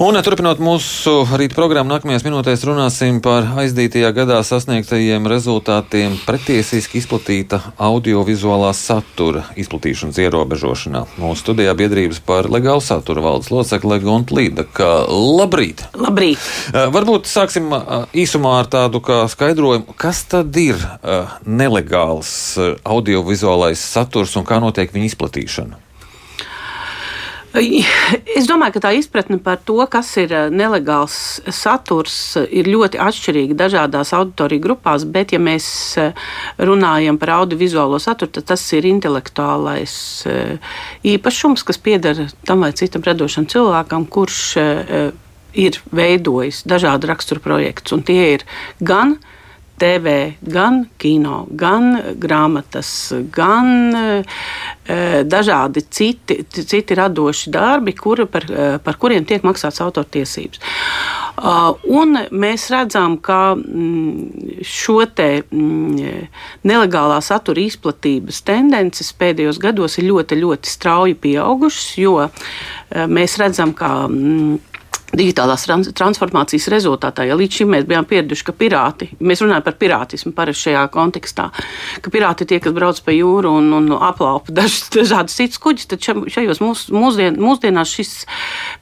Un, turpinot mūsu rīta programmu, nākamajās minūtēs runāsim par aizdītajā gadā sasniegtajiem rezultātiem pretiesiski izplatīta audiovizuālā satura izplatīšanas ierobežošanā. Mūsu studijā biedrības par legālu satura valdes locekle Gonta Līda. Labrīt! Labrīt! Uh, varbūt sāksim uh, īsumā ar tādu skaidrojumu, kas tad ir nelegāls audiovizuālais saturs un kā notiek viņa izplatīšana. Es domāju, ka tā izpratne par to, kas ir eh, nelegāls saturs, ir ļoti atšķirīga dažādās auditoriju grupās, bet, ja mēs eh, runājam par audiovizuālo saturu, tad tas ir intelektuālais eh, īpašums, kas pieder tam vai citam radošam cilvēkam, kurš ir veidojis dažādu raksturu projektus, tie ir gan TV, gan kino, gan grāmatas, gan e, dažādi citi, citi radoši darbi, kuri, par, e, par kuriem tiek maksāts autortiesības. Uh, un mēs redzam, ka mm, šo te mm, nelegālā satura izplatības tendences pēdējos gados ir ļoti, ļoti strauji pieaugušas, jo mēs redzam, ka mm, digitālās transformācijas rezultātā. Ja līdz šim mēs bijām pieraduši, ka pirāti, mēs runājam par pirātismu parasti šajā kontekstā, ka pirāti ir tie, kas brauc pa jūru un, un aplaupa dažs, dažādas citas kuģis, tad šajos mūs, mūsdien, mūsdienās šis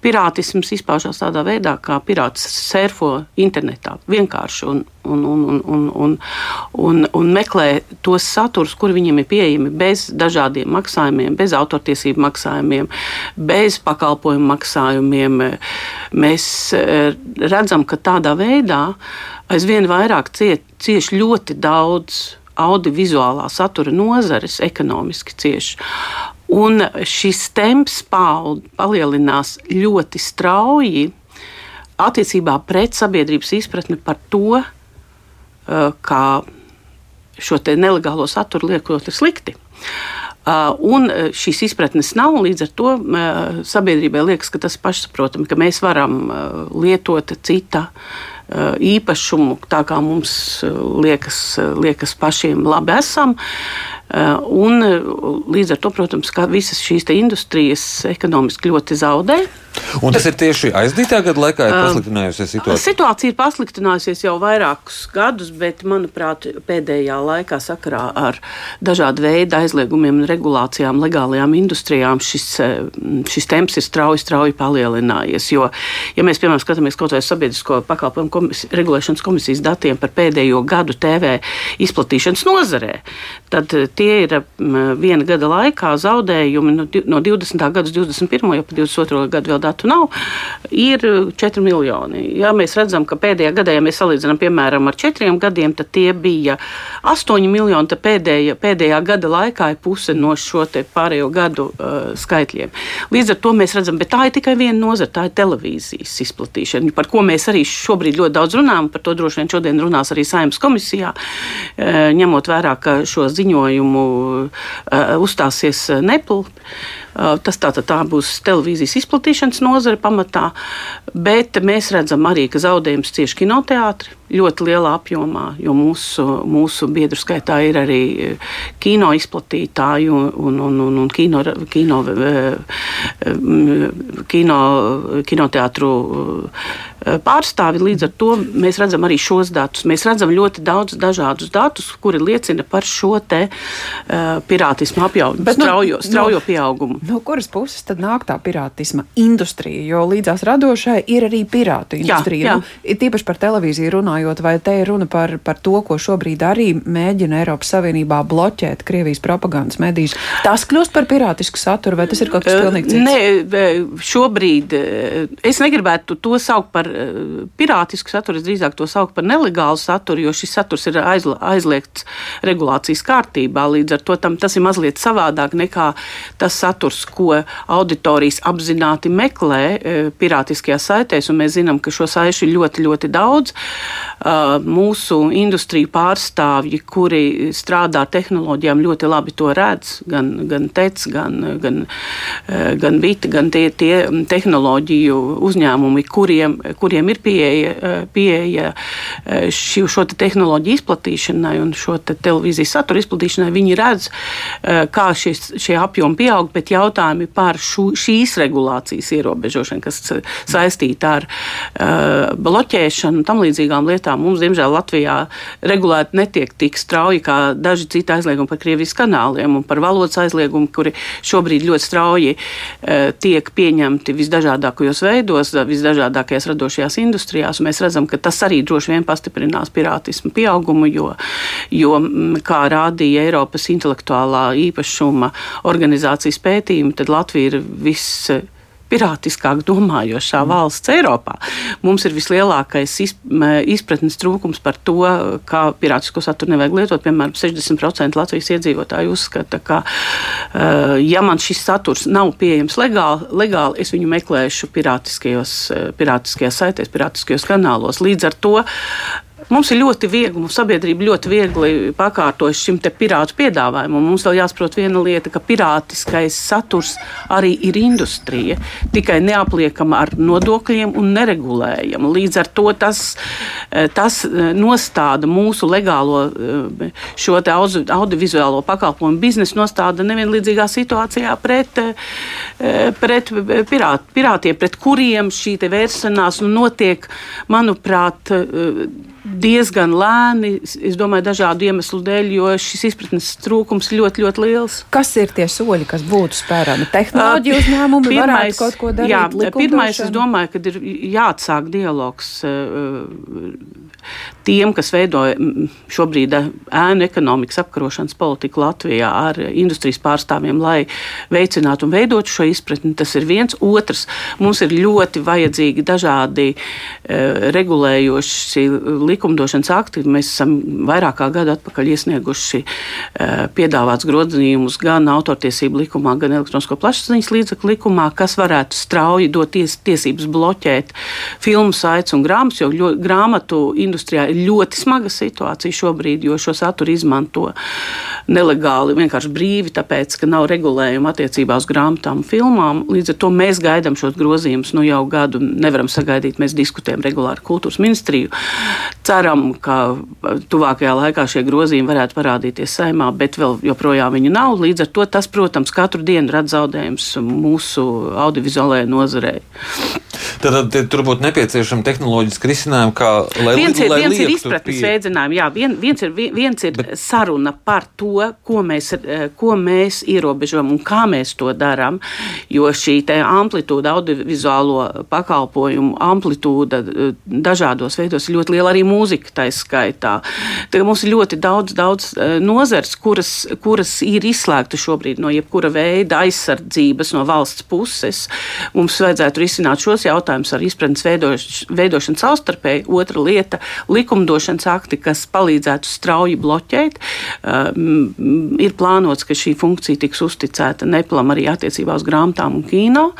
pirātisms izpaužās tādā veidā, kā pirāts surfo internetā vienkārši un, un, un, un, un, un, un, un meklē tos saturs, kur viņiem ir pieejami bez dažādiem maksājumiem, bez autortiesību maksājumiem, bez pakalpojumu maksājumiem. Mēs eh, redzam, ka tādā veidā aizvien vairāk ciet, cieš ļoti daudz audiovizuālā satura nozares, ekonomiski cieši. Un šis temps palielinās ļoti strauji attiecībā pret sabiedrības izpratni par to, kā šo nelegālo saturu liekot slikti. Uh, un eh, šīs izpratnes nav, līdz ar to sabiedrībai liekas, ka tas ir pašsaprotami, ka mēs varam lietot cita īpašumu, tā kā mums liekas, liekas pašiem labi esam. Un līdz ar to, protams, visas šīs industrijas ekonomiski ļoti zaudē. Un tas ir tieši aizdītā gada laikā, ir pasliktinājusies situācija? Situācija ir pasliktinājusies jau vairākus gadus, bet, manuprāt, pēdējā laikā sakarā ar dažādu veidu aizliegumiem un regulācijām legālajām industrijām šis, šis temps ir strauji, strauji palielinājies. Jo, ja mēs, piemēram, skatāmies kaut vai sabiedrisko pakalpojumu komis, regulēšanas komisijas datiem par pēdējo gadu TV izplatīšanas nozarē, tad tie ir viena gada laikā zaudējumi no, no 20. gada uz 21. jau pa 22. gadu vēl datu nav, ir 4 miljoni. Ja mēs redzam, ka pēdējā gadā, ja mēs salīdzinām piemēram ar 4 gadiem, tad tie bija 8 miljoni. Pēdējā, pēdējā gada laikā ir puse no šo pārējo gadu uh, skaitļiem. Līdz ar to mēs redzam, bet tā ir tikai viena nozara, tā ir televīzijas izplatīšana, par ko mēs arī šobrīd ļoti daudz runājam. Par to droši vien šodien runās arī Saimnes komisijā, uh, ņemot vērā, ka šo ziņojumu uh, uzstāsies Nepl. Tas tā, tā būs televīzijas izplatīšanas nozare pamatā, bet mēs redzam arī, ka zaudējums cieši kinoteātri ļoti lielā apjomā, jo mūsu, mūsu biedru skaitā ir arī kino izplatītāji un, un, un, un, un kino, kino, kino, kinoteātru pārstāvi. Līdz ar to mēs redzam arī šos datus. Mēs redzam ļoti daudz dažādus datus, kuri liecina par šo te uh, pirātismu apjauju, Bet, straujo, nu, straujo no, pieaugumu. No kuras puses tad nāk tā pirātisma industrija? Jo līdzās radošai ir arī pirātu industrija. Jā, jā. Nu, tīpaši par televīziju runājot, vai te ir runa par, par to, ko šobrīd arī mēģina Eiropas Savienībā bloķēt Krievijas propagandas medijas. Tas kļūst par pirātisku saturu, vai tas ir kaut kas pilnīgi cits? Nē, šobrīd es negribētu to saukt par pirātisku saturu, es drīzāk to saucu par nelegālu saturu, jo šis saturs ir aizliegts regulācijas kārtībā. Līdz ar to tam, tas ir mazliet savādāk nekā tas saturs, ko auditorijas apzināti meklē pirātiskajās saitēs, un mēs zinām, ka šo saišu ir ļoti, ļoti daudz. Mūsu industriju pārstāvji, kuri strādā tehnoloģijām, ļoti labi to redz. Gan, gan TEC, gan, gan, gan VIT, gan tie, tie tehnoloģiju uzņēmumi, kuriem, kuriem ir pieeja, pieeja ši, šo te tehnoloģiju izplatīšanai un šo te televīzijas satura izplatīšanai, viņi redz, kā šis, šie apjomi pieaug, bet jautājumi par šu, šīs regulācijas ierobežošanu, kas saistīta ar uh, bloķēšanu un tam līdzīgām lietām, mums, diemžēl, Latvijā regulēti netiek tik strauji kā daži citi aizliegumi par Krievijas kanāliem un par valodas aizliegumu, kuri šobrīd ļoti strauji uh, tiek pieņemti visdažādākajos veidos, visdažādākajās radošajās industrijās. Mēs redzam, ka tas arī droši vien pastiprinās pirātismu pieaugumu, jo, jo kā rādīja Eiropas intelektuālā īpašuma organizācijas pētījumi, tad Latvija ir viss pirātiskāk domājošā valsts Eiropā. Mums ir vislielākais izpratnes trūkums par to, kā pirātisko saturu nevajag lietot. Piemēram, 60% Latvijas iedzīvotāji uzskata, ka, eh, ja man šis saturs nav pieejams legāli, legāli es viņu meklēšu pirātiskajos, eh, pirātiskajās saitēs, pirātiskajos kanālos. Līdz ar to Mums ir ļoti viegli, mums sabiedrība ļoti viegli pakārtojas šim pirātu piedāvājumam. Mums vēl jāsaprot viena lieta, ka pirātiskais saturs arī ir industrija, tikai neapliekama ar nodokļiem un neregulējama. Līdz ar to tas, eh, tas eh, nostāda mūsu legālo eh, šo audiovizuālo pakalpojumu biznesu nostāda nevienlīdzīgā situācijā pret, pret pirāt, pirātiem, pret kuriem šī vēršanās notiek, manuprāt, diezgan lēni, es domāju, dažādu iemeslu dēļ, jo šis izpratnes trūkums ļoti, ļoti liels. Kas ir tie soļi, kas būtu spērami? Tehnoloģiju uzņēmumi pirmais, kaut ko darīt? Jā, pirmais, es domāju, ka ir jāatsāk dialogs tiem, kas veido šobrīd ēnu ekonomikas apkarošanas politiku Latvijā ar industrijas pārstāvjiem, lai veicinātu un veidotu šo izpratni. Tas ir viens. Otrs, mums ir ļoti vajadzīgi dažādi regulējoši likumdošanas akti. Mēs esam vairāk kā gadu atpakaļ iesnieguši uh, piedāvāts grozījumus gan autortiesību likumā, gan elektronisko plašsaziņas līdzekļu likumā, kas varētu strauji dot ties, tiesības bloķēt filmu saites un grāmatas, jo ļo, grāmatu industrijā ir ļoti smaga situācija šobrīd, jo šo saturu izmanto nelegāli, vienkārši brīvi, tāpēc, ka nav regulējuma attiecībā uz grāmatām un filmām. Līdz ar to mēs gaidām šos grozījumus nu jau gadu, nevaram sagaidīt. Mēs diskutējam regulāri kultūras ministriju. Ceram, ka tuvākajā laikā šie grozījumi varētu parādīties saimā, bet vēl joprojām viņi nav. Līdz ar to tas, protams, katru dienu rada zaudējumus mūsu audiovizuālajai nozarei. Tad, tad tur būtu nepieciešama tehnoloģiska risinājuma, kā lai, viens ir, lai viens ir izpratnes veidzinājumi, jā, vien, viens ir, viens ir Bet, saruna par to, ko mēs, ko mēs ierobežojam un kā mēs to darām, jo šī amplitūda, audiovizuālo pakalpojumu amplitūda dažādos veidos ir ļoti liela arī mūzika taiskaitā. Tagad mums ir ļoti daudz, daudz e, nozars, kuras, kuras ir izslēgta šobrīd no jebkura veida aizsardzības no valsts puses. Mums vajadzētu risināt šos jautājumus ar izpratnes veidoš, veidošanu savstarpēji. Otra lieta - likumdošanas akti, kas palīdzētu strauji bloķēt. Uh, ir plānots, ka šī funkcija tiks uzticēta neplam arī attiecībā uz grāmatām un kino.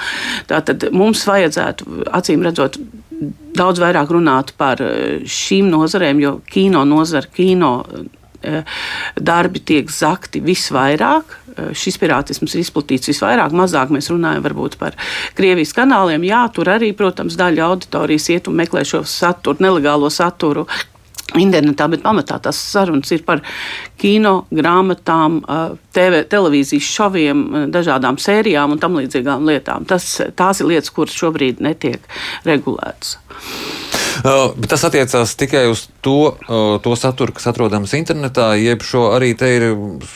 Tātad mums vajadzētu, acīm redzot, daudz vairāk runāt par uh, šīm nozarēm, jo kino nozara, kino uh, darbi tiek zakti visvairāk. Eh, šis pirātisms ir izplatīts visvairāk, mazāk mēs runājam varbūt par Krievijas kanāliem. Jā, tur arī, protams, daļa auditorijas iet un meklē šo saturu, nelegālo saturu. Internetā, bet pamatā tas sarunas ir par kino, grāmatām, TV, televīzijas šoviem, dažādām sērijām un tam līdzīgām lietām. Tas, tās ir lietas, kuras šobrīd netiek regulētas. Uh, bet tas attiecās tikai uz to, uh, to saturu, kas atrodams internetā, jeb šo arī te ir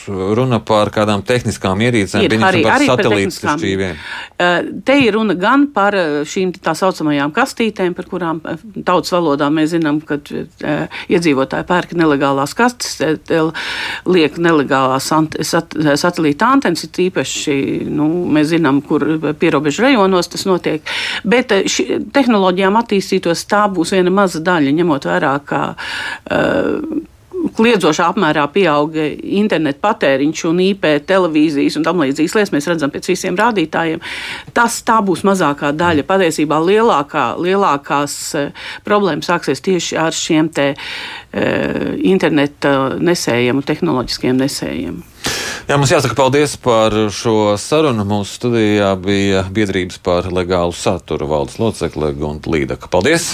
runa par kādām tehniskām ierīcēm, ir, arī, par satelītas šķīviem. Uh, te ir runa gan par šīm tā saucamajām kastītēm, par kurām tautas valodā mēs zinām, ka iedzīvotāji pērk nelegālās kastes, liek nelegālās sat, satelīta antenas, ir īpaši, nu, mēs zinām, kur pierobežu rajonos tas notiek, bet ši, tehnoloģijām attīstītos tā būs viena maza daļa, ņemot vērā, ka uh, kliedzošā apmērā pieauga internetu patēriņš un IP televīzijas un tam līdzīgas lietas. Mēs redzam pēc visiem rādītājiem. Tas tā būs mazākā daļa. Patiesībā lielākā, lielākās problēmas sāksies tieši ar šiem te interneta nesējiem un tehnoloģiskiem nesējiem. Jā, mums jāsaka paldies par šo sarunu. Mūsu studijā bija biedrības par legālu saturu valdes locekle Gunta Līdaka. Paldies!